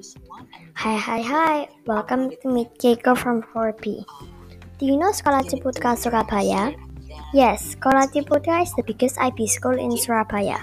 Hi, hi, hi. Welcome to meet Keiko from 4P. Do you know Sekolah Ciputra Surabaya? Yes, Sekolah Ciputra is the biggest IB school in Surabaya.